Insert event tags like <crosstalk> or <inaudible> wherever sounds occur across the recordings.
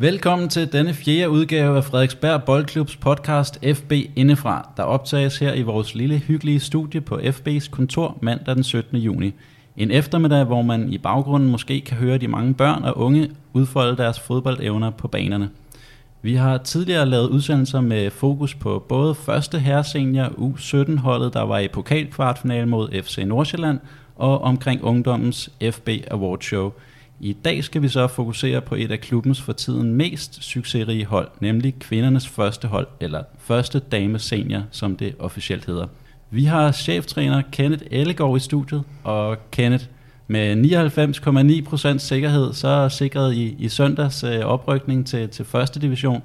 Velkommen til denne fjerde udgave af Frederiksberg Boldklubs podcast FB Indefra, der optages her i vores lille hyggelige studie på FB's kontor mandag den 17. juni. En eftermiddag, hvor man i baggrunden måske kan høre de mange børn og unge udfolde deres fodboldevner på banerne. Vi har tidligere lavet udsendelser med fokus på både første herresenior U17-holdet, der var i pokalkvartfinale mod FC Nordsjælland, og omkring ungdommens FB Award Show. I dag skal vi så fokusere på et af klubbens for tiden mest succesrige hold, nemlig kvindernes første hold, eller første dame senior, som det officielt hedder. Vi har cheftræner Kenneth Ellegaard i studiet, og Kenneth, med 99,9% sikkerhed, så sikrede I, i søndags øh, oprykning til, til første division.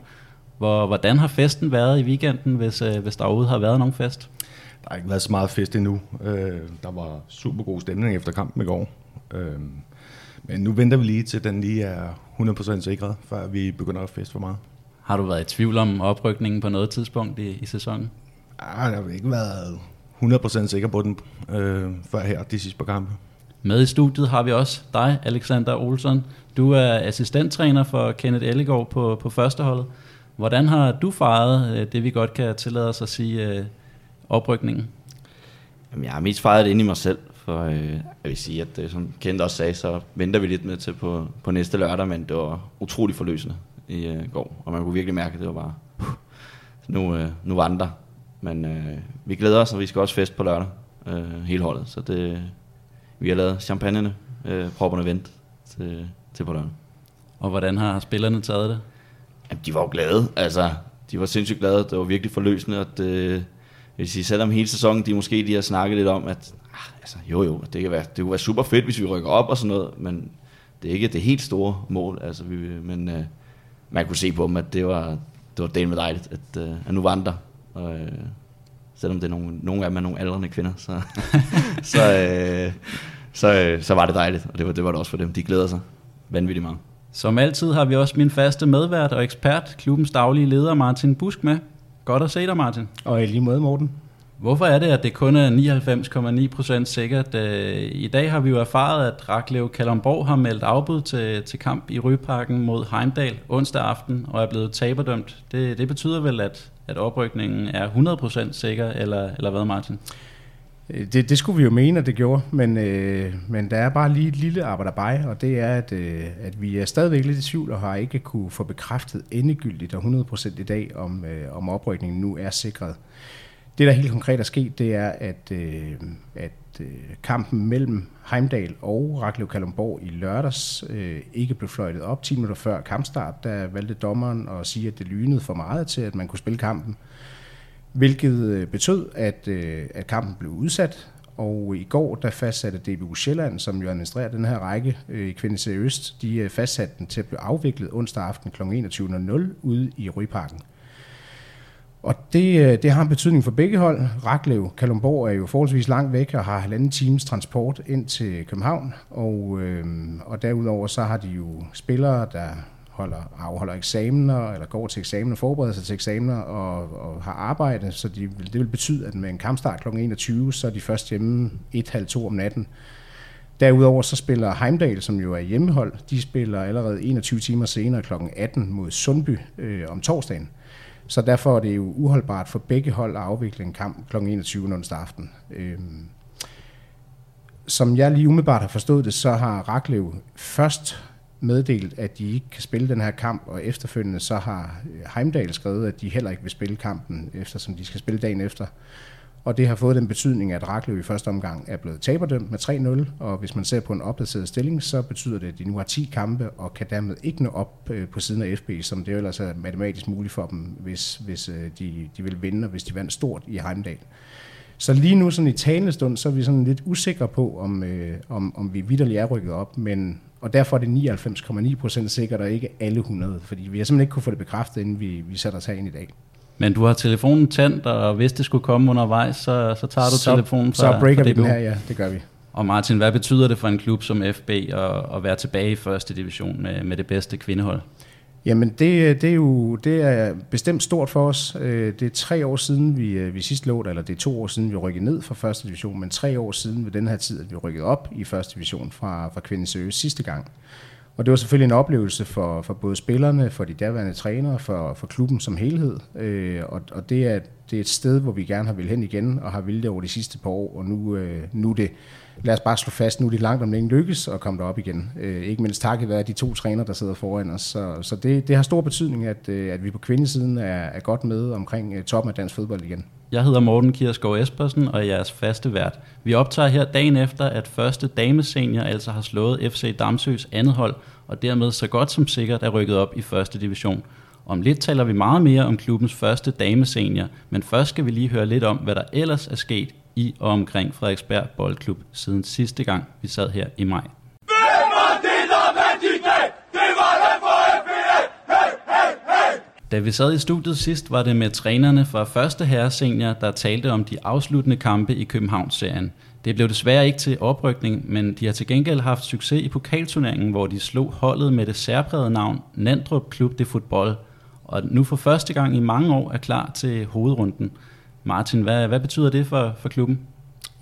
Hvor, hvordan har festen været i weekenden, hvis, øh, hvis der overhovedet har været nogen fest? Der har ikke været så meget fest endnu. Øh, der var super god stemning efter kampen i går. Øh, men nu venter vi lige til, den lige er 100% sikret, før vi begynder at feste for meget. Har du været i tvivl om oprykningen på noget tidspunkt i, i sæsonen? Ah, jeg har ikke været 100% sikker på den øh, før her de sidste par kampe. Med i studiet har vi også dig, Alexander Olsen. Du er assistenttræner for Kenneth Ellegaard på, på førsteholdet. Hvordan har du fejret øh, det, vi godt kan tillade os at sige, øh, oprykningen? Jamen, jeg har mest fejret det inde i mig selv, for øh, jeg vil sige, at det, som Kent også sagde, så venter vi lidt med til på, på næste lørdag, men det var utrolig forløsende i øh, går, og man kunne virkelig mærke, at det var bare, uh, nu, øh, nu vandrer. Men øh, vi glæder os, og vi skal også fest på lørdag, øh, hele holdet, så det, vi har lavet champagnerne, øh, propperne vent til, til på lørdag. Og hvordan har spillerne taget det? Jamen, de var jo glade, altså, de var sindssygt glade, det var virkelig forløsende, at det, vil sige, selvom hele sæsonen, de måske de har snakket lidt om, at altså, jo jo, det kan, være, det kunne være super fedt, hvis vi rykker op og sådan noget, men det er ikke det helt store mål, altså, vi, men øh, man kunne se på dem, at det var, det var del med dejligt, at, øh, at nu vandrer, og, øh, selvom det er nogle, nogle af dem er nogle aldrende kvinder, så, <laughs> så, øh, så, øh, så var det dejligt, og det var, det var det også for dem. De glæder sig vanvittigt meget. Som altid har vi også min faste medvært og ekspert, klubbens daglige leder Martin Busk med. Godt at se dig, Martin. Og i lige måde, Morten. Hvorfor er det, at det kun er 99,9% sikkert? Øh, I dag har vi jo erfaret, at Raklev Kalumborg har meldt afbud til, til kamp i Rygeparken mod Heimdal onsdag aften og er blevet taberdømt. Det, det betyder vel, at, at oprykningen er 100% sikker, eller, eller hvad, Martin? Øh, det, det skulle vi jo mene, at det gjorde, men, øh, men der er bare lige et lille arbejderbej, og det er, at, øh, at vi er stadigvæk lidt i tvivl og har ikke kunne få bekræftet endegyldigt og 100% i dag, om, øh, om oprykningen nu er sikret. Det, der helt konkret er sket, det er, at, øh, at øh, kampen mellem Heimdal og Raklev Kalumborg i lørdags øh, ikke blev fløjtet op 10 minutter før kampstart. Der valgte dommeren at sige, at det lynede for meget til, at man kunne spille kampen. Hvilket øh, betød, at, øh, at kampen blev udsat, og i går der fastsatte DBU Sjælland, som jo administrerer den her række øh, i Kvindeserie Øst, de øh, fastsatte den til at blive afviklet onsdag aften kl. 21.00 ude i Ryparken. Og det, øh, det har en betydning for begge hold. Raklev, Kalumborg er jo forholdsvis langt væk og har halvanden times transport ind til København. Og, øh, og derudover så har de jo spillere, der holder, afholder eksamener, eller går til eksamener, forbereder sig til eksamener og, og har arbejde, så de, det vil betyde, at med en kampstart kl. 21, så er de først hjemme 1.30 om natten. Derudover så spiller Heimdal, som jo er hjemmehold, de spiller allerede 21 timer senere kl. 18 mod Sundby øh, om torsdagen. Så derfor er det jo uholdbart for begge hold at afvikle en kamp kl. 21 onsdag aften. Øhm, som jeg lige umiddelbart har forstået det, så har Raklev først meddelt, at de ikke kan spille den her kamp, og efterfølgende så har øh, Heimdal skrevet, at de heller ikke vil spille kampen, eftersom de skal spille dagen efter. Og det har fået den betydning, at Raklev i første omgang er blevet taberdømt med 3-0, og hvis man ser på en opdateret stilling, så betyder det, at de nu har 10 kampe, og kan dermed ikke nå op øh, på siden af FB, som det jo ellers er matematisk muligt for dem, hvis, hvis øh, de, de vil vinde, og hvis de vandt stort i Heimdal. Så lige nu sådan i talende stund, så er vi sådan lidt usikre på, om, øh, om, om vi vidderligt er rykket op, men, og derfor er det 99,9% sikkert, og ikke alle 100, fordi vi har simpelthen ikke kunne få det bekræftet, inden vi, vi sætter os ind i dag. Men du har telefonen tændt, og hvis det skulle komme undervejs, så, så tager du så, telefonen fra Så breaker vi den her, ja, det gør vi. Og Martin, hvad betyder det for en klub som FB at, at være tilbage i første division med, med det bedste kvindehold? Jamen det, det er jo det er bestemt stort for os. Øh, det er tre år siden, vi, øh, vi sidst lå eller det er to år siden, vi rykkede ned fra første division, men tre år siden ved den her tid, at vi rykkede op i første division fra, fra Kvindesøge sidste gang. Og det var selvfølgelig en oplevelse for, for både spillerne, for de daværende trænere, for, for klubben som helhed. Øh, og og det, er, det er et sted, hvor vi gerne har vil hen igen, og har ville det over de sidste par år. Og nu, øh, nu er det, lad os bare slå fast, nu er det langt om længe lykkes at komme derop igen. Øh, ikke mindst takket være de to trænere, der sidder foran os. Så, så det, det har stor betydning, at, øh, at vi på kvindesiden er, er godt med omkring øh, toppen af dansk fodbold igen. Jeg hedder Morten Kiersgaard Espersen, og jeg er jeres faste vært. Vi optager her dagen efter, at første damesenior altså har slået FC Damsøs andet hold, og dermed så godt som sikkert er rykket op i første division. Om lidt taler vi meget mere om klubbens første damesenior, men først skal vi lige høre lidt om, hvad der ellers er sket i og omkring Frederiksberg Boldklub siden sidste gang, vi sad her i maj. Da vi sad i studiet sidst, var det med trænerne fra første herre senior, der talte om de afsluttende kampe i Københavns-serien. Det blev desværre ikke til oprykning, men de har til gengæld haft succes i pokalturneringen, hvor de slog holdet med det særprægede navn Nandrup Klub de Fodbold, og nu for første gang i mange år er klar til hovedrunden. Martin, hvad, hvad betyder det for, for klubben?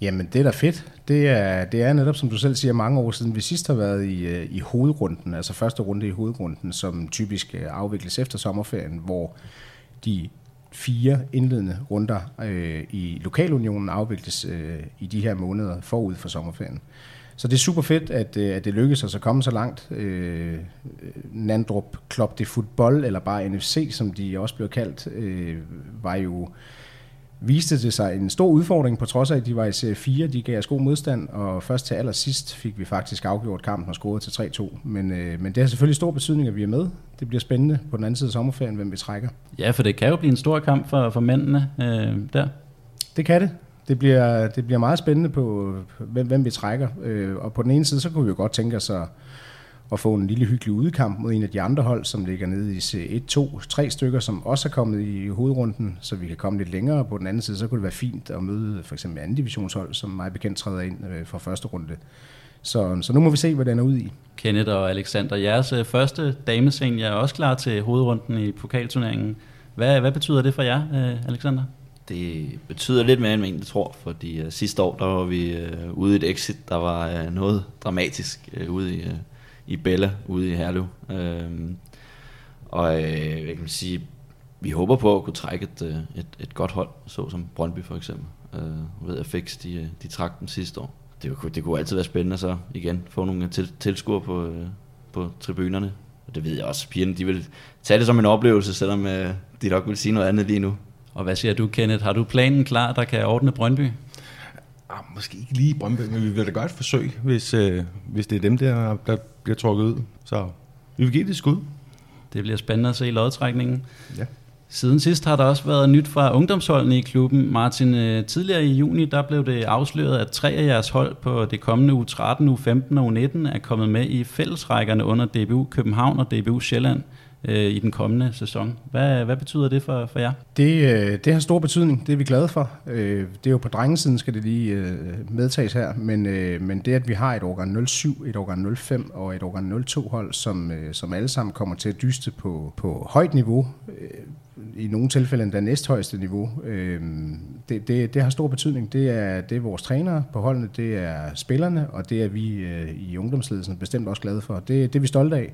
Jamen, det er da fedt. Det er, det er netop, som du selv siger, mange år siden vi sidst har været i, øh, i hovedrunden, altså første runde i hovedrunden, som typisk øh, afvikles efter sommerferien, hvor de fire indledende runder øh, i lokalunionen afvikles øh, i de her måneder forud for sommerferien. Så det er super fedt, at, øh, at det lykkedes os at komme så langt. Øh, øh Nandrup Club de Football, eller bare NFC, som de også blev kaldt, øh, var jo viste det sig en stor udfordring, på trods af, at de var i serie 4. De gav os god modstand, og først til allersidst fik vi faktisk afgjort kampen og scoret til 3-2. Men, øh, men det har selvfølgelig stor betydning, at vi er med. Det bliver spændende på den anden side af sommerferien, hvem vi trækker. Ja, for det kan jo blive en stor kamp for, for mændene øh, der. Det kan det. Det bliver, det bliver meget spændende på, hvem, hvem vi trækker. Øh, og på den ene side, så kunne vi jo godt tænke os at at få en lille hyggelig udkamp mod en af de andre hold, som ligger nede i C1, 2, 3 stykker, som også er kommet i hovedrunden, så vi kan komme lidt længere. På den anden side, så kunne det være fint at møde for eksempel anden divisionshold, som meget bekendt træder ind øh, for første runde. Så, så nu må vi se, hvad den er ude i. Kenneth og Alexander, jeres øh, første damescene er også klar til hovedrunden i pokalturneringen. Hvad, hvad betyder det for jer, øh, Alexander? Det betyder lidt mere, end man egentlig tror, fordi uh, sidste år der var vi uh, ude i et exit, der var uh, noget dramatisk uh, ude i, uh, i Bella ude i Herlev. Øhm, og øh, jeg kan sige, vi håber på at kunne trække et, øh, et, et godt hold, så som Brøndby for eksempel. Øh, ved, at Fix, de, øh, de trak den sidste år. Det, det kunne altid være spændende så igen få nogle til, tilskuere på, øh, på tribunerne. Og det ved jeg også, pigerne de vil tage det som en oplevelse, selvom øh, de nok vil sige noget andet lige nu. Og hvad siger du, Kenneth? Har du planen klar, der kan ordne Brøndby? Ah, måske ikke lige Brøndby, men vi vil da gøre et forsøg, hvis, øh, hvis det er dem, der, der bliver trukket ud. Så vi vil give det et skud. Det bliver spændende at se lodtrækningen. Ja. Siden sidst har der også været nyt fra ungdomsholdene i klubben. Martin, øh, tidligere i juni der blev det afsløret, at tre af jeres hold på det kommende u 13, u 15 og u 19 er kommet med i fællesrækkerne under DBU København og DBU Sjælland øh, i den kommende sæson. Hvad, hvad betyder det for, for jer? Det, øh, det har stor betydning, det er vi glade for. Øh, det er jo på drengesiden, skal det lige øh, medtages her, men, øh, men det at vi har et årgang 07, et årgang 05 og et årgang 02 hold, som, øh, som alle sammen kommer til at dyste på, på højt niveau, øh, i nogle tilfælde endda næsthøjeste niveau. Øh, det, det, det har stor betydning. Det er, det er vores trænere på holdene, det er spillerne, og det er vi øh, i ungdomsledelsen bestemt også glade for. Det, det er vi stolte af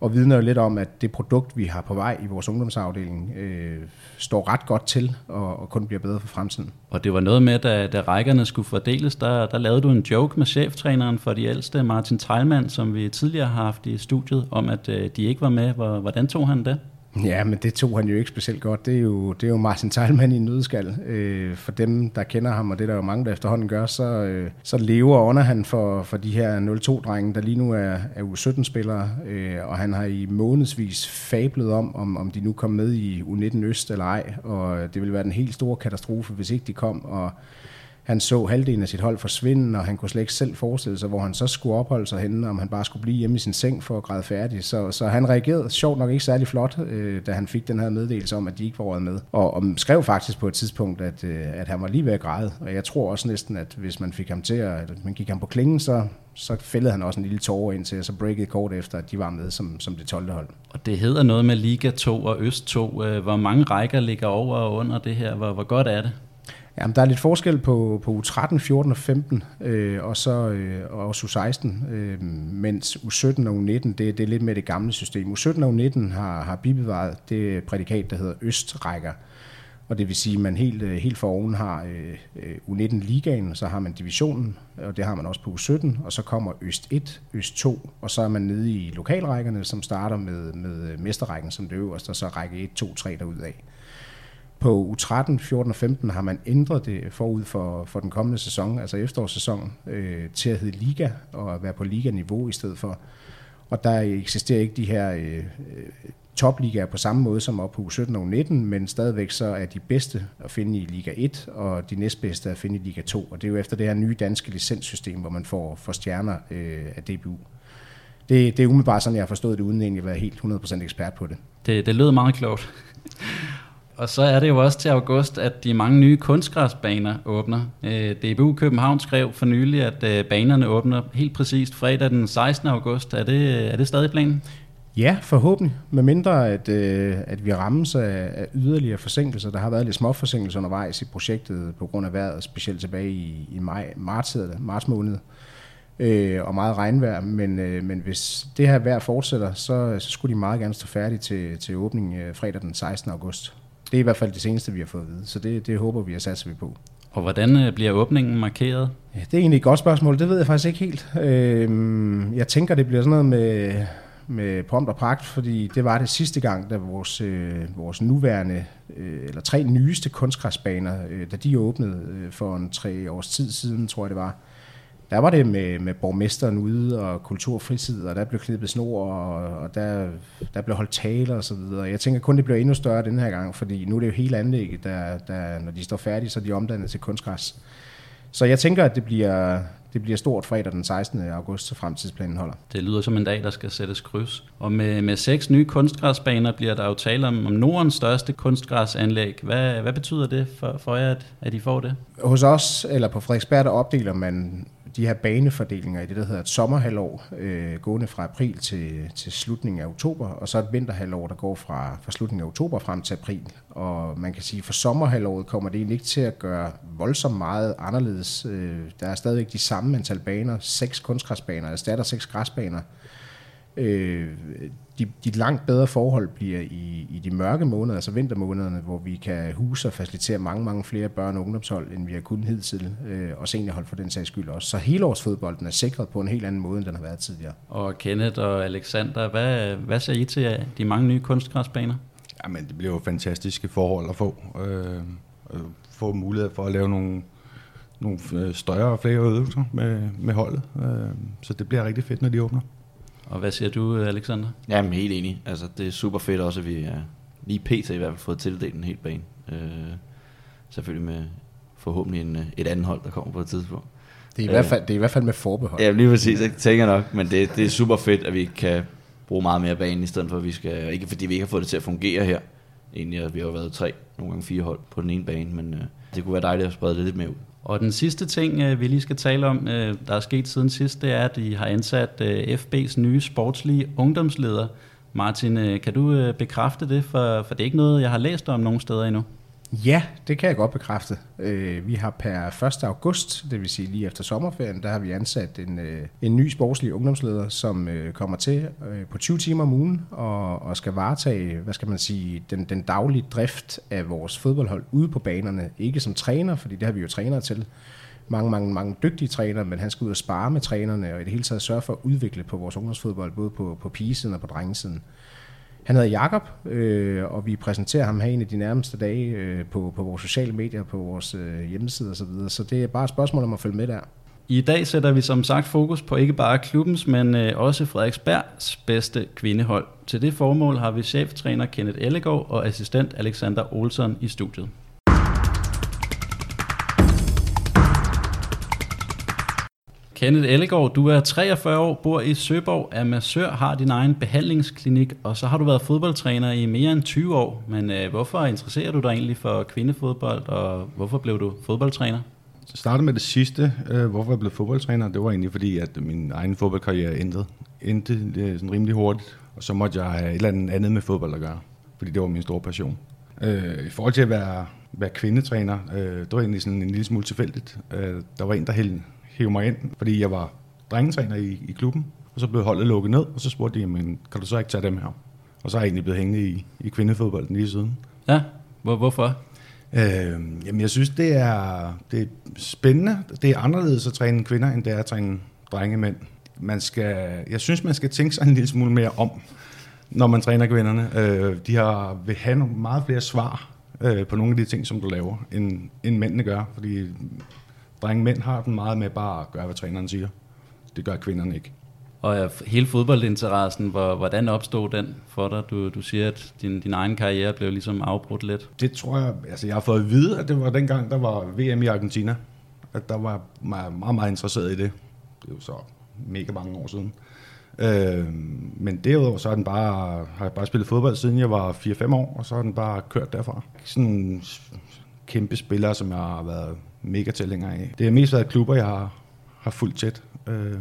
og vidner jo lidt om, at det produkt, vi har på vej i vores ungdomsafdeling, øh, står ret godt til og, og kun bliver bedre for fremtiden. Og det var noget med, da, da rækkerne skulle fordeles, der, der lavede du en joke med cheftræneren for de ældste, Martin Teilmann, som vi tidligere har haft i studiet, om at øh, de ikke var med. Hvordan tog han det? Ja, men det tog han jo ikke specielt godt. Det er jo, det er jo Martin Teilmann i en nødskal. Øh, for dem, der kender ham, og det er der jo mange, der efterhånden gør, så, øh, så lever under han for, for de her 0-2-drenge, der lige nu er, er U17-spillere. Øh, og han har i månedsvis fablet om, om, om de nu kom med i U19 Øst eller ej. Og det ville være den helt store katastrofe, hvis ikke de kom. Og han så halvdelen af sit hold forsvinde, og han kunne slet ikke selv forestille sig, hvor han så skulle opholde sig henne, om han bare skulle blive hjemme i sin seng for at græde færdig. Så, så han reagerede sjovt nok ikke særlig flot, øh, da han fik den her meddelelse om, at de ikke var råd med. Og, og skrev faktisk på et tidspunkt, at, øh, at han var lige ved at græde. Og jeg tror også næsten, at hvis man fik ham til at, man gik ham på klingen, så, så fældede han også en lille tårer ind til, og så breakede kort efter, at de var med som, som det 12. hold. Og det hedder noget med Liga 2 og Øst 2. Øh, hvor mange rækker ligger over og under det her? Hvor, hvor godt er det? Jamen, der er lidt forskel på, på U13, 14 og 15, øh, og så øh, og også U16, øh, mens U17 og U19, det, det er lidt med det gamle system. U17 og U19 har, har bibevaret det prædikat, der hedder østrækker, og det vil sige, at man helt, øh, helt for oven har øh, øh U19-ligaen, så har man divisionen, og det har man også på U17, og så kommer Øst 1, Øst 2, og så er man nede i lokalrækkerne, som starter med, med mesterrækken som det øverste, og så række 1, 2, 3 derudad. På U13, 14 og 15 har man ændret det forud for, for den kommende sæson, altså efterårssæsonen, øh, til at hedde Liga og at være på liganiveau i stedet for. Og der eksisterer ikke de her øh, øh topligaer på samme måde som op på U17 og U19, men stadigvæk så er de bedste at finde i Liga 1, og de næstbedste at finde i Liga 2. Og det er jo efter det her nye danske licenssystem, hvor man får, får stjerner øh, af DBU. Det, det er umiddelbart sådan, jeg har forstået det, uden egentlig at være helt 100% ekspert på det. Det, det lød meget klogt. Og så er det jo også til august, at de mange nye kunstgræsbaner åbner. Øh, DBU København skrev for nylig, at øh, banerne åbner helt præcist fredag den 16. august. Er det, er det stadig planen? Ja, forhåbentlig. Med mindre, at, øh, at vi rammes af, af yderligere forsinkelser. Der har været lidt små forsinkelser undervejs i projektet på grund af vejret, specielt tilbage i, i maj, marts, det, marts måned. Øh, og meget regnvejr, men, øh, men hvis det her vejr fortsætter, så, så skulle de meget gerne stå færdige til, til åbning øh, fredag den 16. august. Det er i hvert fald det seneste, vi har fået at vide, så det, det håber vi at satse vi på. Og hvordan øh, bliver åbningen markeret? Ja, det er egentlig et godt spørgsmål, det ved jeg faktisk ikke helt. Øh, jeg tænker, det bliver sådan noget med, med prompt og pragt, fordi det var det sidste gang, da vores, øh, vores nuværende, øh, eller tre nyeste kunstgræsbaner, øh, da de åbnede øh, for en tre års tid siden, tror jeg det var, der var det med, med borgmesteren ude og kulturfritid, og der blev klippet snor, og, og der, der blev holdt taler og så videre. Jeg tænker kun, det bliver endnu større den her gang, fordi nu er det jo hele anlægget, der, der, når de står færdige, så er de omdannet til kunstgræs. Så jeg tænker, at det bliver, det bliver stort fredag den 16. august, så fremtidsplanen holder. Det lyder som en dag, der skal sættes kryds. Og med, med seks nye kunstgræsbaner bliver der jo tale om, om Nordens største kunstgræsanlæg. Hvad, hvad betyder det for, for jer, at, at I får det? Hos os, eller på Frederiksberg, der opdeler man de her banefordelinger i det, der hedder et sommerhalvår, øh, gående fra april til, til slutningen af oktober, og så et vinterhalvår, der går fra, fra slutningen af oktober frem til april. Og man kan sige, for sommerhalvåret kommer det egentlig ikke til at gøre voldsomt meget anderledes. Øh, der er stadigvæk de samme antal baner, seks kunstgræsbaner, erstatter seks græsbaner, Øh, de, de langt bedre forhold bliver i, i de mørke måneder, altså vintermånederne, hvor vi kan huse og facilitere mange, mange flere børn- og ungdomshold, end vi har kunnet hidtil, øh, og seniorhold for den sags skyld også. Så helårsfodbolden er sikret på en helt anden måde, end den har været tidligere. Og Kenneth og Alexander, hvad, hvad ser I til de mange nye kunstgræsbaner? Jamen, det bliver jo fantastiske forhold at få. Øh, få mulighed for at lave nogle, nogle større og flere øvelser med, med holdet. Øh, så det bliver rigtig fedt, når de åbner. Og hvad siger du, Alexander? Jamen, helt enig. Altså, det er super fedt også, at vi er lige pt. i hvert fald fået tildelt en helt bane. Øh, selvfølgelig med forhåbentlig en, et andet hold, der kommer på et tidspunkt. Det er i, øh, hvert, fald, det er i hvert fald med forbehold. Ja, lige præcis. Jeg tænker nok, men det, det er super fedt, at vi kan bruge meget mere bane, i stedet for at vi skal, ikke fordi vi ikke har fået det til at fungere her. Egentlig, at vi har været tre, nogle gange fire hold på den ene bane, men øh, det kunne være dejligt at sprede det lidt mere ud. Og den sidste ting, øh, vi lige skal tale om, øh, der er sket siden sidst, det er, at I har ansat øh, FB's nye sportslige ungdomsleder. Martin, kan du bekræfte det? For, for det er ikke noget, jeg har læst om nogen steder endnu. Ja, det kan jeg godt bekræfte. Øh, vi har per 1. august, det vil sige lige efter sommerferien, der har vi ansat en, øh, en ny sportslig ungdomsleder, som øh, kommer til på 20 timer om ugen og, og skal varetage, hvad skal man sige, den, den daglige drift af vores fodboldhold ude på banerne. Ikke som træner, fordi det har vi jo trænere til. Mange, mange, mange dygtige trænere, men han skal ud og spare med trænerne og i det hele taget sørge for at udvikle på vores ungdomsfodbold, både på, på pigesiden og på drengesiden. Han hedder Jakob, øh, og vi præsenterer ham her en af de nærmeste dage øh, på, på vores sociale medier, på vores øh, hjemmeside osv., så, videre. så det er bare et spørgsmål om at følge med der. I dag sætter vi som sagt fokus på ikke bare klubbens, men øh, også Frederiksbergs bedste kvindehold. Til det formål har vi cheftræner Kenneth Ellegaard og assistent Alexander Olsen i studiet. Kenneth Ellegaard, du er 43 år, bor i Søborg, er massør, har din egen behandlingsklinik, og så har du været fodboldtræner i mere end 20 år. Men øh, hvorfor interesserer du dig egentlig for kvindefodbold, og hvorfor blev du fodboldtræner? Jeg startede med det sidste, øh, hvorfor jeg blev fodboldtræner. Det var egentlig fordi, at min egen fodboldkarriere endte, endte sådan rimelig hurtigt. Og så måtte jeg have et eller andet andet med fodbold at gøre, fordi det var min store passion. Øh, I forhold til at være være kvindetræner. Øh, det var egentlig sådan en lille smule tilfældigt. Øh, der var en, der hævde mig ind, fordi jeg var drengetræner i, i klubben, og så blev holdet lukket ned, og så spurgte de, men kan du så ikke tage dem her? Og så er jeg egentlig blevet hængende i, i kvindefodbolden lige siden. Ja, Hvor, hvorfor? Øh, jamen, jeg synes, det er, det er spændende. Det er anderledes at træne kvinder, end det er at træne drenge mænd. Man skal, jeg synes, man skal tænke sig en lille smule mere om, når man træner kvinderne. Øh, de har, vil have nogle meget flere svar øh, på nogle af de ting, som du laver, end, end mændene gør. Fordi drenge mænd har den meget med bare at gøre, hvad træneren siger. Det gør kvinderne ikke. Og hele fodboldinteressen, hvor, hvordan opstod den for dig? Du, du siger, at din, din egen karriere blev ligesom afbrudt lidt. Det tror jeg, altså jeg har fået at vide, at det var dengang, der var VM i Argentina. At der var meget, meget, meget interesseret i det. Det er jo så mega mange år siden. Øh, men derudover så har, den bare, har jeg bare spillet fodbold, siden jeg var 4-5 år, og så har den bare kørt derfra. Sådan kæmpe spillere, som jeg har været mega tilhænger af. Det har mest været klubber, jeg har, har fulgt tæt. Øh,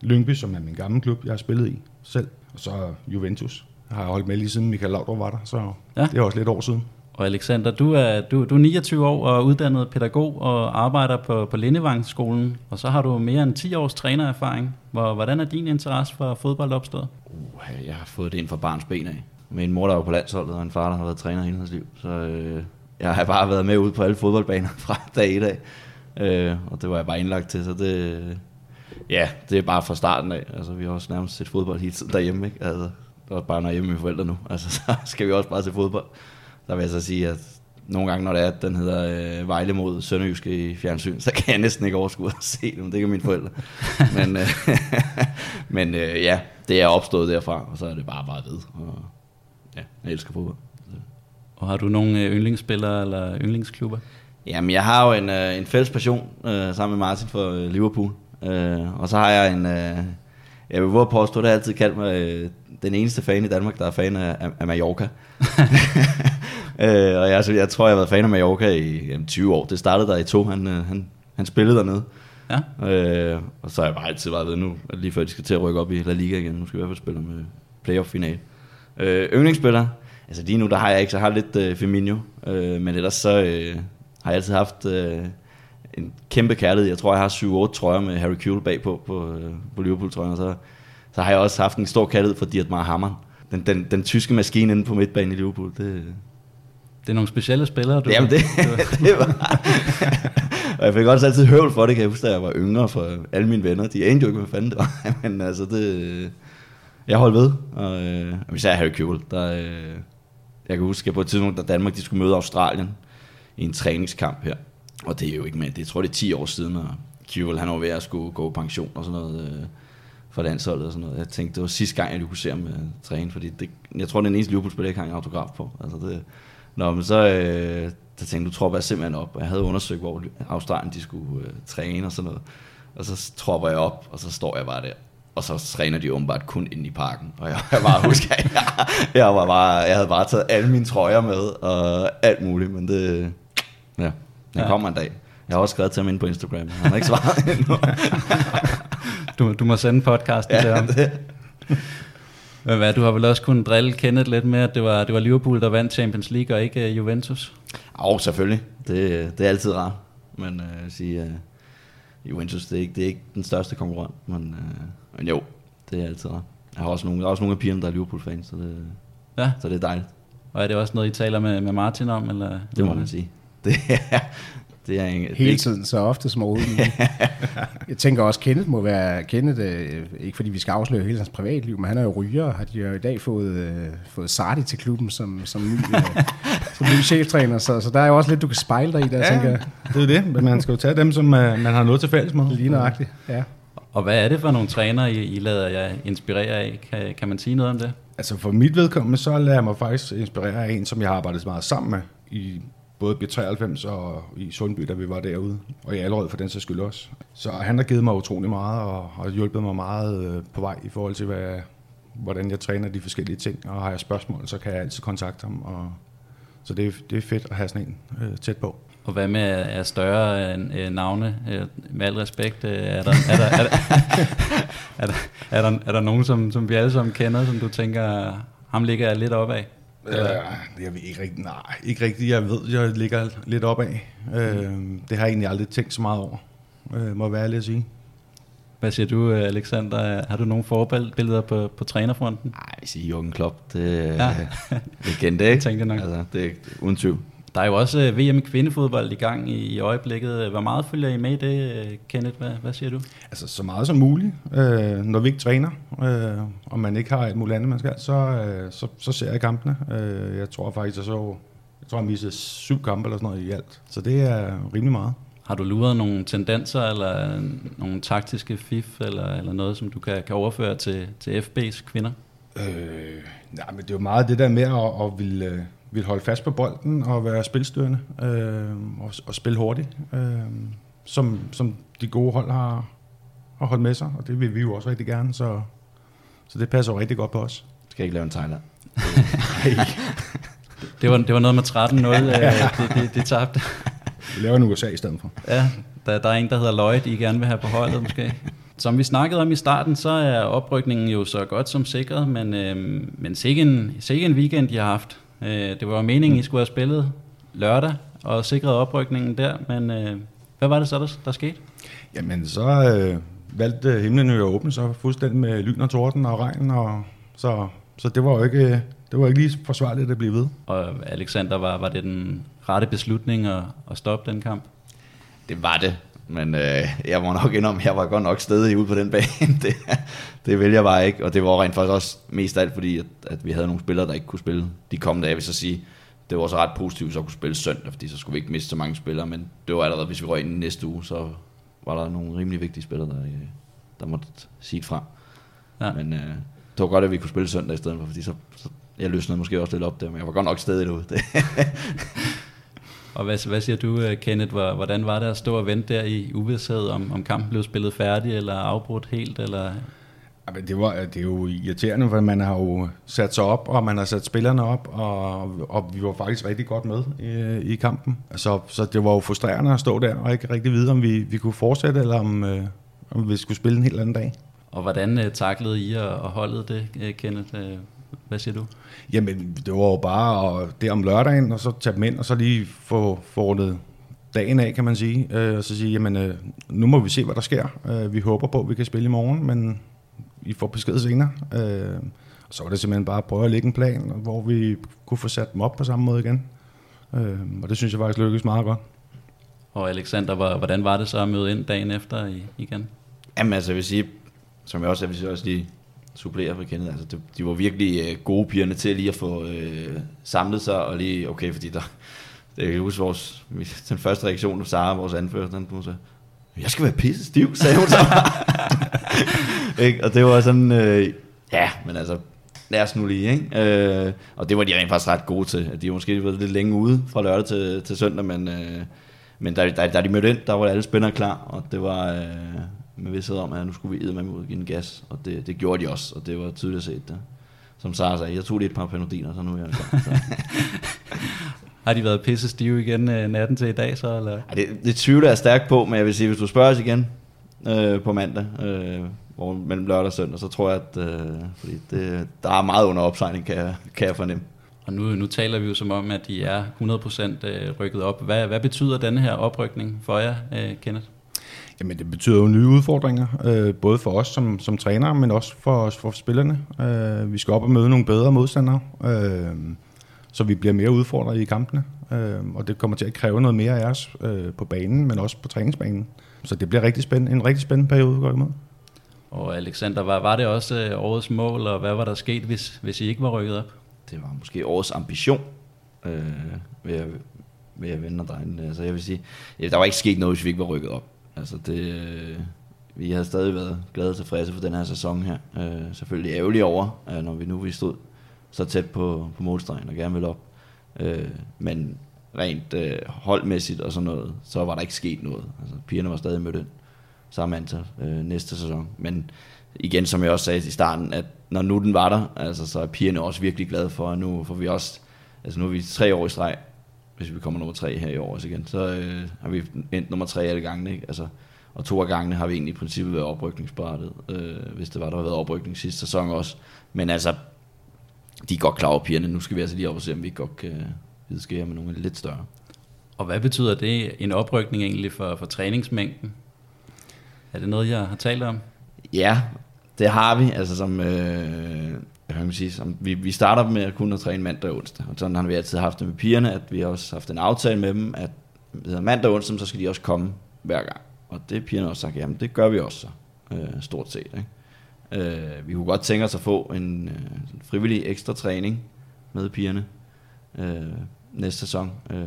Lyngby, som er min gamle klub, jeg har spillet i selv. Og så Juventus. Jeg har holdt med lige siden Michael Laudrup var der, så ja. det er også lidt år siden. Og Alexander, du er, du, du er 29 år og uddannet pædagog og arbejder på, på Lindevangsskolen, og så har du mere end 10 års trænererfaring. Hvor, hvordan er din interesse for fodbold opstået? Uh, jeg har fået det ind fra barns ben af. Med en mor, der var på landsholdet, og en far, der har været træner hele hans liv. Så øh, jeg har bare været med ud på alle fodboldbaner <laughs> fra dag i dag. Øh, og det var jeg bare indlagt til, så det, Ja, det er bare fra starten af. Altså, vi har også nærmest set fodbold hele tiden derhjemme, ikke? Altså, det er bare når hjemme med forældre nu. Altså, <laughs> så skal vi også bare se fodbold. Der vil jeg så sige, at nogle gange, når det er, at den hedder øh, Vejle mod Sønderjyske i fjernsyn, så kan jeg næsten ikke overskue at se dem. Det kan mine forældre. <laughs> men øh, men øh, ja, det er opstået derfra, og så er det bare bare ved. Og, ja, jeg elsker fodbold. Og har du nogle øh, yndlingsspillere eller yndlingsklubber? Jamen, jeg har jo en, øh, en fælles passion øh, sammen med Martin for øh, Liverpool. Øh, og så har jeg en... Øh, jeg vil våge påstå, at jeg altid kaldt mig øh, den eneste fan i Danmark, der er fan af, af Mallorca. <laughs> øh, og jeg, altså, jeg tror, jeg har været fan af Mallorca i jamen, 20 år. Det startede der i to. Han, øh, han, han spillede dernede. Ja. Øh, og så har jeg bare altid været ved nu, lige før de skal til at rykke op i La Liga igen. Nu skal vi i hvert fald spille med playoff-final. Øh, yndlingsspiller, altså lige nu der har jeg ikke, så har lidt øh, Firmino. Øh, men ellers så øh, har jeg altid haft... Øh, en kæmpe kærlighed. Jeg tror, jeg har 7-8 trøjer med Harry Kewell bagpå på, på Liverpool-trøjen. Så, så har jeg også haft en stor kærlighed for Dietmar Hammer. Den, den, den tyske maskine inde på midtbanen i Liverpool. Det, det er nogle specielle spillere, du Jamen det, <laughs> det var... og jeg fik også altid høvl for det, kan jeg huske, da jeg var yngre for alle mine venner. De anede jo ikke, hvad fanden det var. <laughs> Men altså, det... Jeg holdt ved. Og, øh, især Harry Kewell, der... Øh, jeg kan huske, at på et tidspunkt, da Danmark de skulle møde Australien i en træningskamp her, og det er jo ikke med, det jeg tror det er 10 år siden, og Kjell han var ved at skulle gå pension og sådan noget øh, for landsholdet og sådan noget. Jeg tænkte, det var sidste gang, jeg kunne se ham øh, træne, fordi det, jeg tror, det er den eneste Liverpool-spiller, jeg kan en autograf på. Altså det, Nå, men så øh, så tænkte du tror jeg simpelthen op, og jeg havde undersøgt, hvor Australien de skulle øh, træne og sådan noget. Og så tropper jeg op, og så står jeg bare der. Og så træner de åbenbart kun ind i parken. Og jeg, jeg bare husker, <laughs> jeg, jeg, var bare, jeg havde bare taget alle mine trøjer med, og alt muligt, men det, ja. Den ja. kommer en dag. Jeg har også skrevet til ham ind på Instagram. Han har ikke svaret <laughs> endnu. <laughs> du, du må sende podcasten ja, til ham. Det. Men hvad, du har vel også kunnet drille Kenneth lidt med, at det var, det var Liverpool, der vandt Champions League, og ikke uh, Juventus? Jo, selvfølgelig. Det, det er altid rart. Men uh, sige, uh, Juventus, det er, ikke, det er ikke den største konkurrent. Men, uh, men jo, det er altid rart. Jeg har også nogle, der er også nogle af pigerne, der er Liverpool-fans, så det, ja. så det er dejligt. Og er det også noget, I taler med, med Martin om? Eller? Det må man sige. Det det er en, Hele tiden, så ofte som overhovedet. <laughs> jeg tænker også, Kenneth må være, Kenneth, øh, ikke fordi vi skal afsløre hele hans privatliv, men han er jo ryger, har de jo i dag fået, øh, fået Sardi til klubben som, som, ny, øh, <laughs> som ny cheftræner, så, så der er jo også lidt, du kan spejle dig i der, ja, tænker jeg. det er det, men man skal jo tage dem, som uh, man har noget til fælles med. Lige nøjagtigt, ja. Og hvad er det for nogle trænere, I, I lader jer inspirere af? Kan, kan man sige noget om det? Altså for mit vedkommende, så lader jeg mig faktisk inspirere af en, som jeg har arbejdet meget sammen med i både B93 og i Sundby, da vi var derude, og i Allerød for den sags skyld også. Så han har givet mig utrolig meget, og har hjulpet mig meget øh, på vej i forhold til, hvad, hvordan jeg træner de forskellige ting, og har jeg spørgsmål, så kan jeg altid kontakte ham. Og, så det, det er fedt at have sådan en øh, tæt på. Og hvad med er større øh, navne? Øh, med al respekt, øh, er, der, er, der, er, der, <laughs> er, der, er, der, er der nogen, som, som vi alle sammen kender, som du tænker, ham ligger jeg lidt op af? Øh, jeg ved ikke rigtigt, nej, ikke rigtigt. Jeg ved, jeg ligger lidt opad. Øh, det har jeg egentlig aldrig tænkt så meget over, øh, må være ærlig at sige. Hvad siger du, Alexander? Har du nogle forbilleder på, på trænerfronten? Nej, jeg siger Jürgen Klopp. Det er ja. legende, <laughs> ikke? Tænkte nok. Altså, det er uden tvivl. Der er jo også øh, VM i kvindefodbold i gang i, i øjeblikket. Hvor meget følger I med i det, øh, Kenneth? Hvad, hvad siger du? Altså så meget som muligt. Øh, når vi ikke træner, øh, og man ikke har et muligt andet, man skal, så, øh, så, så ser jeg kampene. Øh, jeg tror faktisk, jeg så jeg tror, jeg missede syv kampe eller sådan noget i alt. Så det er rimelig meget. Har du luret nogle tendenser eller nogle taktiske fif eller, eller noget, som du kan, kan overføre til, til FB's kvinder? Øh, nej, men det er jo meget det der med at, at ville, vil holde fast på bolden og være spilstyrende øh, og, og spille hurtigt, øh, som, som de gode hold har, har holdt med sig, og det vil vi jo også rigtig gerne, så, så det passer jo rigtig godt på os. Skal jeg ikke lave en Thailand? <laughs> det, var, det var noget med 13-0, øh, det, det, det tabte. Vi laver en USA i stedet for. Ja, der, der er en, der hedder Lloyd, I gerne vil have på holdet måske. Som vi snakkede om i starten, så er oprykningen jo så godt som sikret, men, øh, men sikke en, sikke en weekend, de har haft. Øh, det var meningen, I skulle have spillet lørdag og sikret oprykningen der, men øh, hvad var det så, der, der skete? Jamen, så øh, valgte himlen jo at åbne så fuldstændig med lyn og torden og regn, og så, så det var jo ikke, det var ikke lige forsvarligt at blive ved. Og Alexander, var, var det den rette beslutning at, at stoppe den kamp? Det var det, men øh, jeg må nok indrømme, jeg var godt nok stedig ude på den bane. <laughs> det, det vælger jeg bare ikke, og det var rent faktisk også mest alt, fordi at, at vi havde nogle spillere, der ikke kunne spille de kommende dage, vil så sige. Det var også ret positivt, så kunne spille søndag, fordi så skulle vi ikke miste så mange spillere, men det var allerede, hvis vi røg ind næste uge, så var der nogle rimelig vigtige spillere, der, øh, der måtte sige fra. Ja. Men øh, det var godt, at vi kunne spille søndag i stedet for, fordi så, så jeg løsnede måske også lidt op der, men jeg var godt nok stadig derude. <laughs> Og hvad, hvad siger du, øh, Kenneth? Hvordan var det at stå og vente der i uvidshed, om, om kampen blev spillet færdig eller afbrudt helt? Eller? Jamen, det, var, det er jo irriterende, for man har jo sat sig op, og man har sat spillerne op, og, og vi var faktisk rigtig godt med i, i kampen. Altså, så det var jo frustrerende at stå der og ikke rigtig vide, om vi, vi kunne fortsætte, eller om, øh, om vi skulle spille en helt anden dag. Og hvordan uh, taklede I og, og holdet det, Kenneth? Hvad siger du? Jamen, det var jo bare at, det om lørdagen, og så tage dem ind, og så lige få, få dagen af, kan man sige. Øh, og så sige, jamen, øh, nu må vi se, hvad der sker. Øh, vi håber på, at vi kan spille i morgen, men I får besked senere. Øh, og så var det simpelthen bare at prøve at lægge en plan, hvor vi kunne få sat dem op på samme måde igen. Øh, og det synes jeg faktisk lykkedes meget godt. Og Alexander, hvordan var det så at møde ind dagen efter igen? Jamen altså, jeg vil sige, som jeg også, jeg vil også lige supplere for Kenneth. Altså, de, de var virkelig øh, gode pigerne til lige at få øh, samlet sig, og lige, okay, fordi der, det er jo vores, den første reaktion af Sara, vores anfører, den hun sagde, jeg skal være pisse stiv, sagde hun så. <laughs> ikke? Og det var sådan, øh, ja, men altså, lad os nu lige, ikke? Øh, og det var de rent faktisk ret gode til. De var måske været lidt længe ude fra lørdag til, til søndag, men, øh, men da, da, da de mødte ind, der var alle spændere klar, og det var, øh, med vidsthed om, at nu skulle vi med ud give en gas, og det, det gjorde de også, og det var tydeligt at se det. Som Sara sagde, jeg tog lige et par panodiner, så nu er jeg klar. <laughs> Har de været pisse stive igen øh, natten til i dag så? Eller? Ej, det, det tvivler jeg stærkt på, men jeg vil sige, hvis du spørger os igen øh, på mandag, øh, hvor, mellem lørdag og søndag, så tror jeg, at øh, fordi det, der er meget under opsejling, kan jeg, kan jeg fornemme. Og nu, nu taler vi jo som om, at de er 100% øh, rykket op. Hvad, hvad betyder denne her oprykning for jer, øh, Kenneth? Jamen det betyder jo nye udfordringer, øh, både for os som, som trænere, men også for, for spillerne. Øh, vi skal op og møde nogle bedre modstandere, øh, så vi bliver mere udfordret i kampene. Øh, og det kommer til at kræve noget mere af os øh, på banen, men også på træningsbanen. Så det bliver rigtig spændende, en rigtig spændende periode, går imod. Og Alexander, var, var det også øh, årets mål, og hvad var der sket, hvis, hvis I ikke var rykket op? Det var måske årets ambition, øh, ved, at, ved at vende og Altså jeg vil sige, ja, der var ikke sket noget, hvis vi ikke var rykket op. Altså det, øh, vi har stadig været glade og tilfredse for den her sæson her. Øh, selvfølgelig ærgerlige over, øh, når vi nu vi stod så tæt på, på målstregen og gerne ville op. Øh, men rent øh, holdmæssigt og sådan noget, så var der ikke sket noget. Altså, pigerne var stadig mødt ind samme antal øh, næste sæson. Men igen, som jeg også sagde i starten, at når nu den var der, altså, så er pigerne også virkelig glade for, at nu får vi også, altså nu er vi tre år i streg hvis vi kommer nummer tre her i år også igen, så øh, har vi endt nummer tre alle gangene. Ikke? Altså, og to af gangene har vi egentlig i princippet været oprykningsbaratet, øh, hvis det var, der havde været oprykning sidste sæson også. Men altså, de er godt klar over pigerne. Nu skal vi altså lige op og se, om vi godt kan vidskære med nogle lidt større. Og hvad betyder det, en oprykning egentlig for, for træningsmængden? Er det noget, jeg har talt om? Ja, det har vi. Altså som, øh, hvad kan man sige, som, vi, vi starter med at kunne træne mandag og onsdag. Og sådan har vi altid haft det med pigerne, at vi har også haft en aftale med dem, at mandag og onsdag, så skal de også komme hver gang. Og det pigerne også sagt, jamen det gør vi også så, øh, stort set. Ikke? Øh, vi kunne godt tænke os at få en øh, frivillig ekstra træning med pigerne øh, næste sæson. Øh,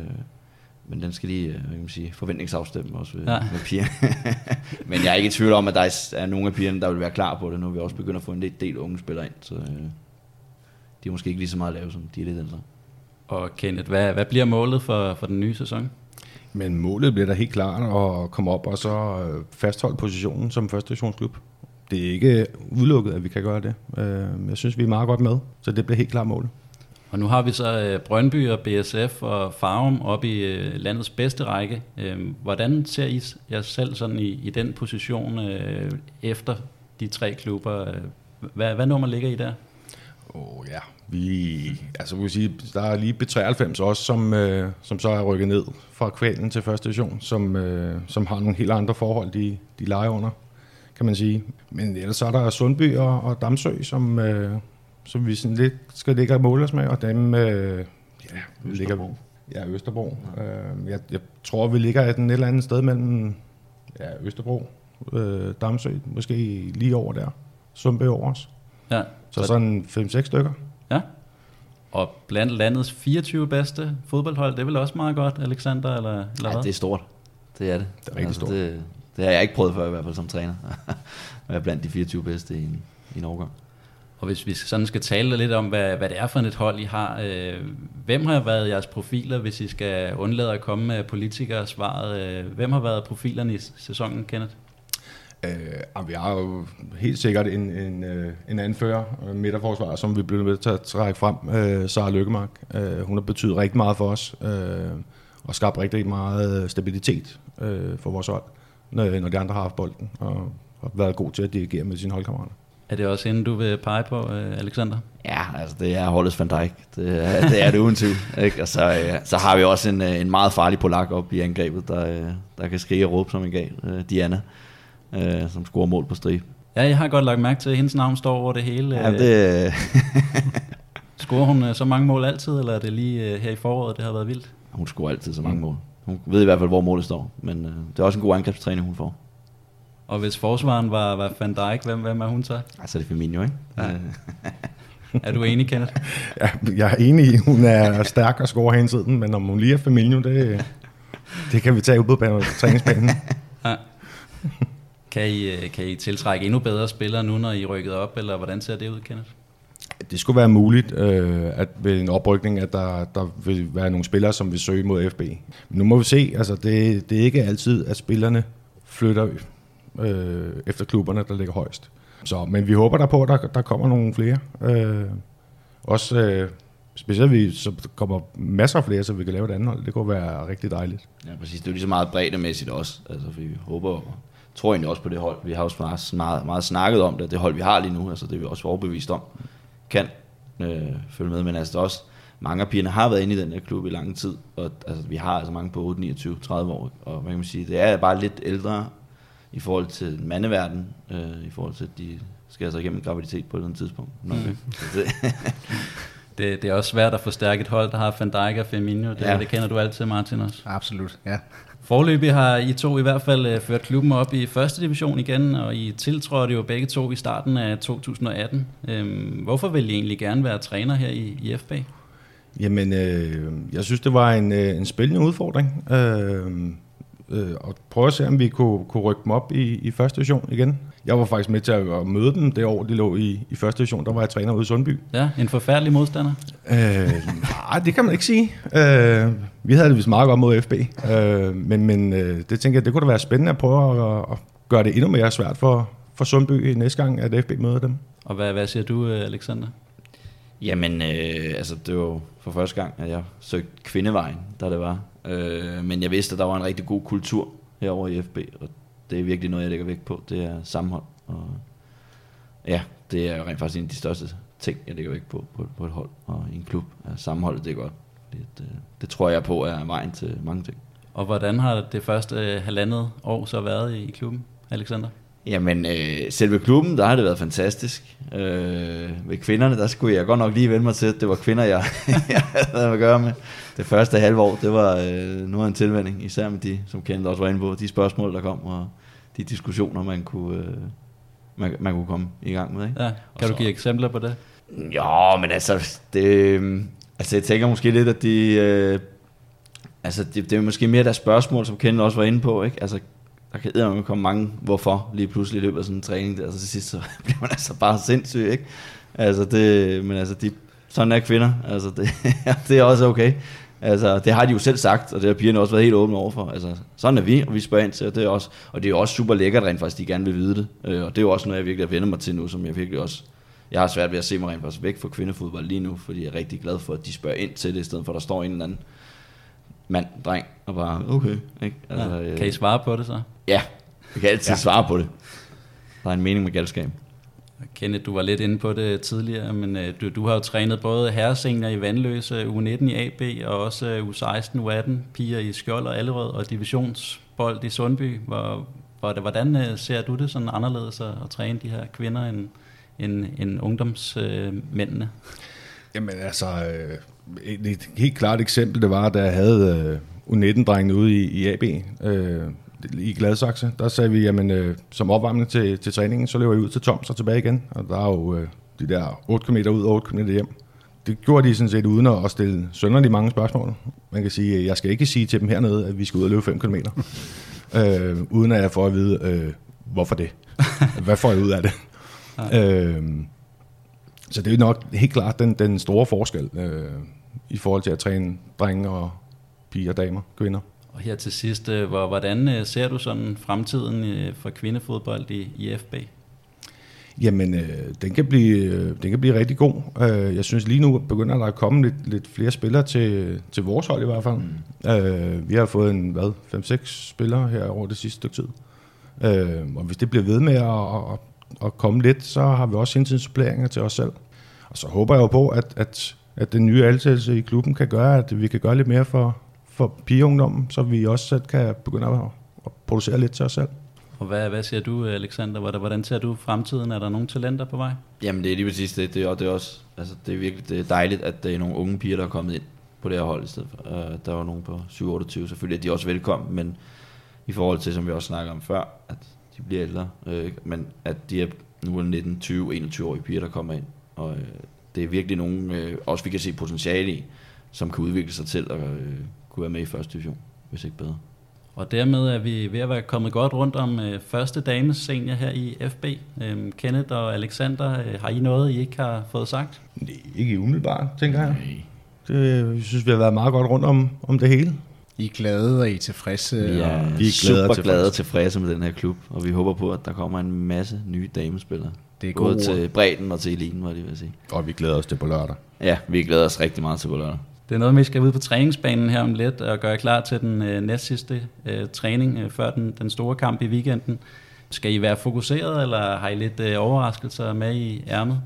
men den skal lige, øh, hvad kan man sige, forventningsafstemme også med, ja. med pigerne. <laughs> men jeg er ikke i tvivl om, at der er nogle af pigerne, der vil være klar på det. Nu vi også begyndt at få en del, del unge spillere ind, så øh, de er måske ikke lige så meget lave, som de er lidt ældre. Og Kenneth, hvad, hvad bliver målet for, for den nye sæson? Men målet bliver da helt klart at komme op og så øh, fastholde positionen som første divisionsklub. Det er ikke udelukket, at vi kan gøre det. Øh, jeg synes, vi er meget godt med, så det bliver helt klart målet. Og nu har vi så øh, Brøndby og BSF og Farum op i øh, landets bedste række. Øh, hvordan ser I jer selv sådan i, i den position øh, efter de tre klubber? Øh, hvad, hvad nummer ligger I der? Åh oh, ja, vi, altså vi sige, der er lige B93 også, som, øh, som så er rykket ned fra kvalen til første division, som, øh, som har nogle helt andre forhold, de, de leger under, kan man sige. Men ellers så er der Sundby og, og Damsø, som, øh, som vi sådan lidt skal ligge og måle os med, og dem øh, ja, vi ligger, ja, Østerbro. Ja. Øh, jeg, jeg tror, vi ligger et eller andet sted mellem ja, Østerbro, øh, Damsø, måske lige over der. Sundby over os. Ja. Så, så sådan 5-6 stykker. Ja. Og blandt landets 24 bedste fodboldhold, det er vel også meget godt, Alexander, eller, eller ja, hvad? det er stort. Det er det. Det er rigtig altså, stort. Det, det har jeg ikke prøvet før, i hvert fald som træner. <laughs> at være blandt de 24 bedste i en, i en overgang. Og hvis vi sådan skal tale lidt om, hvad, hvad det er for et hold, I har. Øh, hvem har været jeres profiler, hvis I skal undlade at komme med politikere svaret? Øh, hvem har været profilerne i sæsonen, Kenneth? Øh, vi har jo helt sikkert en, en, øh, en anfører, øh, midterforsvar, som vi bliver nødt til at trække frem, øh, Sara Lykkemark. Øh, hun har betydet rigtig meget for os, øh, og skabt rigtig meget øh, stabilitet øh, for vores hold, når, når de andre har haft bolden, og har været god til at dirigere med sine holdkammerater. Er det også inden, du vil pege på, øh, Alexander? Ja, altså det er Holdes van Dijk. Det er <laughs> det, er det uden tvivl. Ikke? Og så, øh, så har vi også en, en meget farlig polak op i angrebet, der, der kan skrige og råbe som en gal. Diana øh, som scorer mål på strip. Ja, jeg har godt lagt mærke til, at hendes navn står over det hele. Ja, det... <laughs> scorer hun øh, så mange mål altid, eller er det lige øh, her i foråret, det har været vildt? Hun scorer altid så mange mål. Hun ved i hvert fald, hvor målet står, men øh, det er også en god angrebstræning, hun får. Og hvis forsvaren var, var Van Dijk, hvem, hvem er hun så? Altså det er Firmino, ikke? Ja. er du enig, Kenneth? Ja, jeg er enig. Hun er stærk og scorer hele tiden, men om hun lige er Firmino, det, det kan vi tage ud på træningsbanen. ja. Kan I, kan I tiltrække endnu bedre spillere nu, når I er rykket op, eller hvordan ser det ud, Kenneth? Det skulle være muligt, øh, at ved en oprykning, at der, der vil være nogle spillere, som vil søge mod FB. Men nu må vi se, altså det, det er ikke altid, at spillerne flytter øh, efter klubberne, der ligger højst. Så, men vi håber der på, at der, der kommer nogle flere. Øh, også øh, specielt, vi, så kommer masser af flere, så vi kan lave et andet hold. Det kunne være rigtig dejligt. Ja, præcis. Det er jo lige så meget breddemæssigt også. Altså, vi håber tror egentlig også på det hold. Vi har også meget, meget, meget snakket om det, det hold vi har lige nu, altså det er vi også overbevist om, kan øh, følge med, men altså også, mange af pigerne har været inde i den her klub i lang tid, og altså, vi har altså mange på 8, 29, 30 år, og man kan sige, det er bare lidt ældre i forhold til mandeverden, øh, i forhold til, at de skal altså igennem graviditet på et eller andet tidspunkt. Mm. <laughs> det. det, er også svært at forstærke et hold, der har Van Dijk og Firmino. Det, ja. det kender du altid, Martin, også. Absolut, ja. Forløbig har I to i hvert fald uh, ført klubben op i første division igen, og I tiltrådte jo begge to i starten af 2018. Øhm, hvorfor vil I egentlig gerne være træner her i, i FB? Jamen, øh, jeg synes, det var en, øh, en spændende udfordring. Øh, øh, og prøve at se, om vi kunne, kunne rykke dem op i, i første division igen. Jeg var faktisk med til at møde dem det år, de lå i, i første division. Der var jeg træner ude i Sundby. Ja, en forfærdelig modstander. Øh, nej, det kan man ikke sige. Øh, vi havde det vist meget godt mod FB. Øh, men men øh, det tænker jeg, det kunne da være spændende at prøve at, at gøre det endnu mere svært for, for Sundby næste gang, at FB møder dem. Og hvad, hvad siger du, Alexander? Jamen, øh, altså det var for første gang, at jeg søgte kvindevejen, da det var. Øh, men jeg vidste, at der var en rigtig god kultur herover i FB, og det er virkelig noget, jeg lægger vægt på. Det er sammenhold. Og ja, det er rent faktisk en af de største ting, jeg lægger væk på, på, på et hold og i en klub. Ja, sammenholdet, det er godt. Det, det, øh, det tror jeg på er vejen til mange ting. Og hvordan har det første øh, halvandet år så været i, i klubben, Alexander? Jamen, øh, selve klubben, der har det været fantastisk. Øh, ved kvinderne, der skulle jeg godt nok lige vende mig til, at det var kvinder, jeg, <laughs> jeg havde at gøre med. Det første halve år, det var øh, noget af en tilvænding, især med de, som Kenneth også var inde på, de spørgsmål, der kom, og de diskussioner, man kunne, øh, man, man kunne komme i gang med. Ikke? Ja, kan du give eksempler på det? Jo, men altså, det, øh, altså jeg tænker måske lidt, at de, øh, altså det, det er måske mere der spørgsmål, som Kenneth også var inde på, ikke? Altså, der kan eddermame komme mange, hvorfor lige pludselig i løbet af sådan en træning der, så til sidst så <laughs> bliver man altså bare sindssyg, ikke? Altså det, men altså de, sådan er kvinder, altså det, <laughs> det er også okay. Altså, det har de jo selv sagt, og det har pigerne også været helt åbne overfor. Altså, sådan er vi, og vi spørger ind til, og det er, også, og det er også super lækkert rent faktisk, de gerne vil vide det. Øh, og det er jo også noget, jeg virkelig har vendt mig til nu, som jeg virkelig også... Jeg har svært ved at se mig rent faktisk væk fra kvindefodbold lige nu, fordi jeg er rigtig glad for, at de spørger ind til det, i stedet for at der står en eller anden mand, dreng, og bare, okay. Ikke? Altså, ja. Kan I svare på det så? Ja, jeg kan altid ja. svare på det. Der er en mening med galskab. Kenneth, du var lidt inde på det tidligere, men øh, du, du har jo trænet både herresenior i Vandløse, U19 i AB, og også øh, U16, U18, piger i Skjold og Allerød, og divisionsbold i Sundby. Hvor, hvor det, hvordan øh, ser du det sådan anderledes at, at træne de her kvinder end, end, end ungdomsmændene? Øh, Jamen altså, et, et helt klart eksempel, det var, da jeg havde U19-drengene ude i, i AB, øh, i Gladsaxe, der sagde vi, jamen øh, som opvarmning til, til træningen, så løber jeg ud til Toms og tilbage igen. Og der er jo øh, de der 8 km ud og 8 km hjem. Det gjorde de sådan set uden at stille sønderligt mange spørgsmål. Man kan sige, jeg skal ikke sige til dem hernede, at vi skal ud og løbe 5 km. <laughs> øh, uden at jeg får at vide, øh, hvorfor det? Hvad får jeg ud af det? <laughs> øh, så det er nok helt klart den, den store forskel øh, i forhold til at træne drenge og piger, damer, kvinder. Og her til sidst, øh, hvor, hvordan øh, ser du sådan fremtiden øh, for kvindefodbold i, i FB? Jamen, øh, den, kan blive, øh, den kan blive rigtig god. Øh, jeg synes lige nu begynder der at komme lidt, lidt flere spillere til, til vores hold i hvert fald. Mm. Øh, vi har fået en, hvad, 5-6 spillere her over det sidste stykke tid. Øh, og hvis det bliver ved med at, at, at komme lidt, så har vi også indtil suppleringer til os selv. Og så håber jeg jo på, at, at, at den nye ansættelse i klubben kan gøre, at vi kan gøre lidt mere for, for pigeungdommen, så vi også selv kan begynde at, at producere lidt til os selv. Og hvad, hvad siger du, Alexander? Hvordan ser du fremtiden? Er der nogle talenter på vej? Jamen, det er lige præcis det. Det er, det er også, altså, det er virkelig det er dejligt, at der er nogle unge piger, der er kommet ind på det her hold i stedet for. Uh, der var nogen på 7-28, selvfølgelig er de også velkommen, men i forhold til, som vi også snakker om før, at de bliver ældre, uh, men at de er nu er 19, 20, 21-årige piger, der kommer ind, og uh, det er virkelig nogen, uh, også vi kan se potentiale i, som kan udvikle sig til at uh, kunne være med i første division, hvis ikke bedre. Og dermed er vi ved at være kommet godt rundt om øh, første dames senior her i FB. Øhm, Kenneth og Alexander, øh, har I noget, I ikke har fået sagt? Nej, ikke umiddelbart, tænker jeg. Det, jeg synes, vi har været meget godt rundt om, om det hele. I er glade, og I er tilfredse? Ja, vi er glade super og glade og tilfredse med den her klub, og vi håber på, at der kommer en masse nye damespillere. Det er Både gode. til bredden og til eliten, var det vil sige. Og vi glæder os til på lørdag. Ja, vi glæder os rigtig meget til på lørdag. Det er noget, vi skal ud på træningsbanen her om lidt og gøre klar til den øh, næstsidste øh, træning øh, før den, den store kamp i weekenden. Skal I være fokuseret, eller har I lidt øh, overraskelser med i ærmet?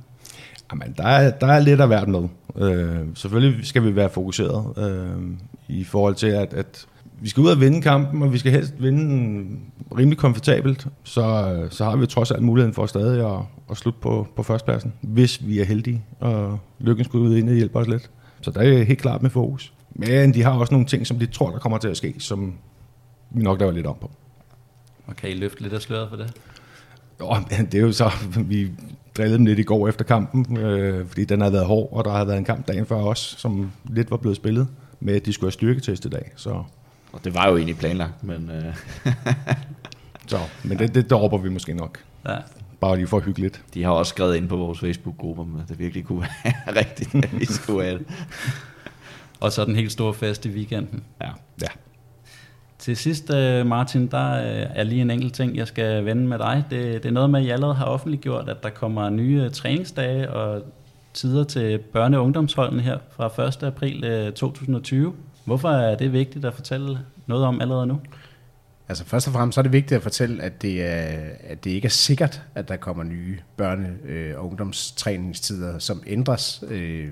Jamen, der er, der er lidt af hvert med. Øh, selvfølgelig skal vi være fokuseret øh, i forhold til, at, at vi skal ud og vinde kampen, og vi skal helst vinde den rimelig komfortabelt, så, så har vi trods alt muligheden for stadig at, at slutte på, på førstepladsen, hvis vi er heldige, og lykken skulle ud ind og hjælpe os lidt. Så der er helt klart med fokus. Men de har også nogle ting, som de tror, der kommer til at ske, som vi nok laver lidt om på. Og kan I løfte lidt af sløret for det? Jo, det er jo så, vi drillede dem lidt i går efter kampen, øh, fordi den havde været hård, og der havde været en kamp dagen før os, som lidt var blevet spillet med, at de skulle have styrketest i dag. Så. Og det var jo egentlig planlagt, men... Øh... <laughs> så, men det, det dropper vi måske nok. Ja. Bare lige for hyggeligt. De har også skrevet ind på vores Facebook-grupper, at det virkelig kunne være <laughs> rigtigt, at vi skulle have det. <laughs> Og så den helt store fest i weekenden. Ja. ja. Til sidst, øh, Martin, der øh, er lige en enkelt ting, jeg skal vende med dig. Det, det er noget med, at I allerede har offentliggjort, at der kommer nye træningsdage og tider til børne- og ungdomsholdene her fra 1. april 2020. Hvorfor er det vigtigt at fortælle noget om allerede nu? Altså først og fremmest så er det vigtigt at fortælle, at det, er, at det ikke er sikkert, at der kommer nye børne- øh, og ungdomstræningstider, som ændres. Øh,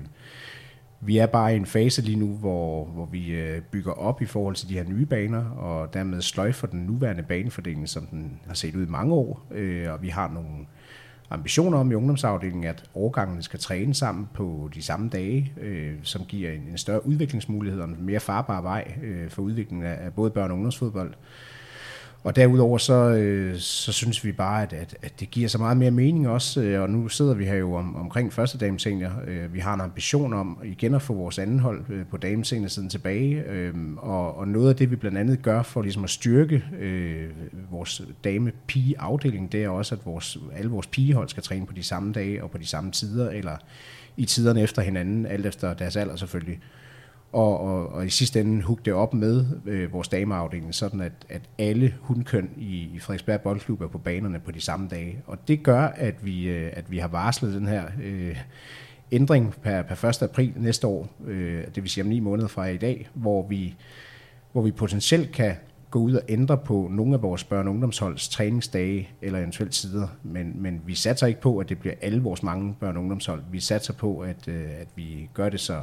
vi er bare i en fase lige nu, hvor, hvor vi øh, bygger op i forhold til de her nye baner, og dermed sløjfer den nuværende banefordeling, som den har set ud i mange år. Og vi har nogle ambitioner om i ungdomsafdelingen, at årgangene skal træne sammen på de samme dage, øh, som giver en, en større udviklingsmulighed og en mere farbar vej øh, for udviklingen af, af både børn- og ungdomsfodbold. Og derudover så, øh, så synes vi bare, at, at, at det giver så meget mere mening også, øh, og nu sidder vi her jo om, omkring første damesenior. Øh, vi har en ambition om igen at få vores anden hold øh, på damesenior siden tilbage, øh, og, og noget af det vi blandt andet gør for ligesom at styrke øh, vores dame-pige-afdeling, det er også, at vores, alle vores pigehold skal træne på de samme dage og på de samme tider, eller i tiderne efter hinanden, alt efter deres alder selvfølgelig og, og, og i sidste ende hugge det op med øh, vores dameafdeling, sådan at, at alle hundkøn i, i Frederiksberg Boldklub er på banerne på de samme dage. Og det gør, at vi, øh, at vi har varslet den her øh, ændring per, per 1. april næste år, øh, det vil sige om ni måneder fra i dag, hvor vi, hvor vi potentielt kan gå ud og ændre på nogle af vores børne- og ungdomsholds træningsdage eller eventuelt sider, men, men vi satser ikke på, at det bliver alle vores mange børne- og ungdomshold. Vi satser på, at, øh, at vi gør det så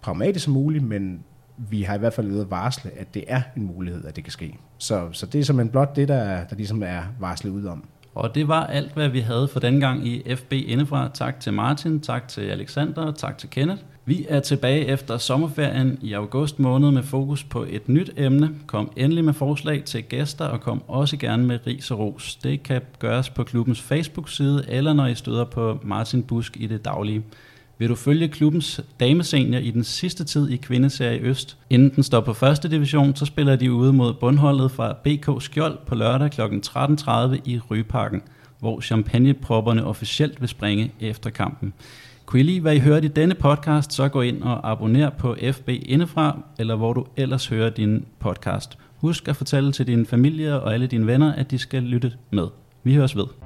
pragmatisk som muligt, men vi har i hvert fald ude varsle, at det er en mulighed, at det kan ske. Så, så det er simpelthen blot det, der, der ligesom er varslet ud om. Og det var alt, hvad vi havde for den gang i FB Indefra. Tak til Martin, tak til Alexander, tak til Kenneth. Vi er tilbage efter sommerferien i august måned med fokus på et nyt emne. Kom endelig med forslag til gæster, og kom også gerne med ris og ros. Det kan gøres på klubbens Facebook-side, eller når I støder på Martin Busk i det daglige. Vil du følge klubbens damesenior i den sidste tid i kvindeserie Øst? Inden den står på første division, så spiller de ude mod bundholdet fra BK Skjold på lørdag kl. 13.30 i Rygeparken, hvor champagnepropperne officielt vil springe efter kampen. Kunne I lide, hvad I hørte i denne podcast, så gå ind og abonner på FB Indefra, eller hvor du ellers hører din podcast. Husk at fortælle til din familie og alle dine venner, at de skal lytte med. Vi høres ved.